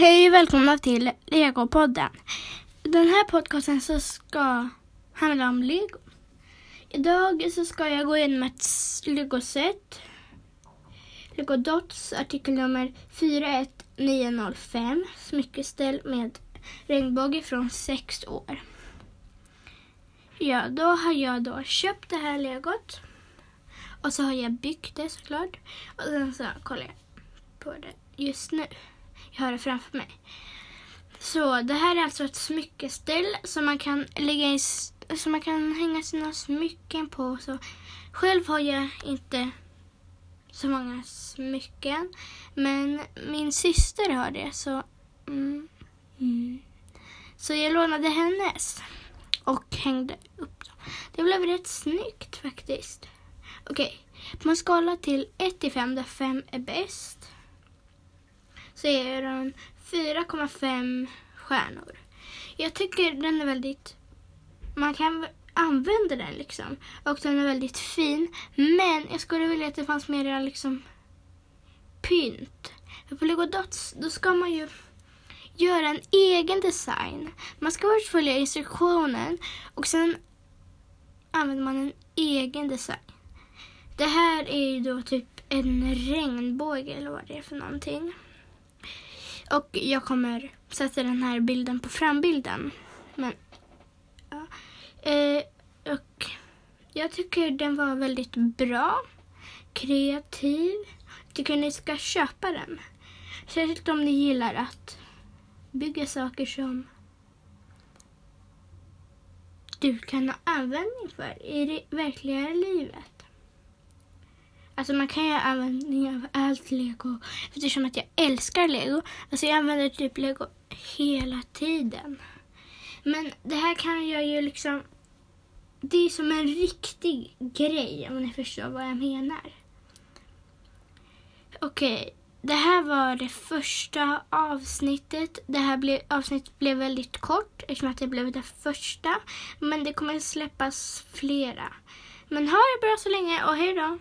Hej och välkomna till Legopodden. I den här podcasten så ska handla om Lego. Idag så ska jag gå igenom ett Lego-set. Lego Dots artikel nummer 41905. Smyckeställ med regnbåge från 6 år. Ja, då har jag då köpt det här legot. Och så har jag byggt det såklart. Och sen så kollar jag på det just nu. Jag har det framför mig. Så det här är alltså ett smyckeställ som man kan lägga i, som man kan hänga sina smycken på. Så själv har jag inte så många smycken. Men min syster har det så... Mm, mm. Så jag lånade hennes och hängde upp dem. Det blev rätt snyggt faktiskt. Okej, på en skala till 1 till 5 där 5 är bäst så är den 4,5 stjärnor. Jag tycker den är väldigt... Man kan använda den liksom. Och den är väldigt fin. Men jag skulle vilja att det fanns mer liksom pynt. För på Lego Dots då ska man ju göra en egen design. Man ska först följa instruktionen och sen använder man en egen design. Det här är ju då typ en regnbåge eller vad det är för någonting. Och jag kommer sätta den här bilden på frambilden. Men, ja. Eh, och jag tycker den var väldigt bra, kreativ. Jag tycker ni ska köpa den. Särskilt om ni gillar att bygga saker som du kan ha användning för i det verkliga livet. Alltså man kan ju använda allt lego eftersom att jag älskar lego. Alltså jag använder typ lego hela tiden. Men det här kan jag ju liksom... Det är som en riktig grej om ni förstår vad jag menar. Okej, det här var det första avsnittet. Det här blev, avsnittet blev väldigt kort eftersom att det blev det första. Men det kommer släppas flera. Men ha det bra så länge och hej då!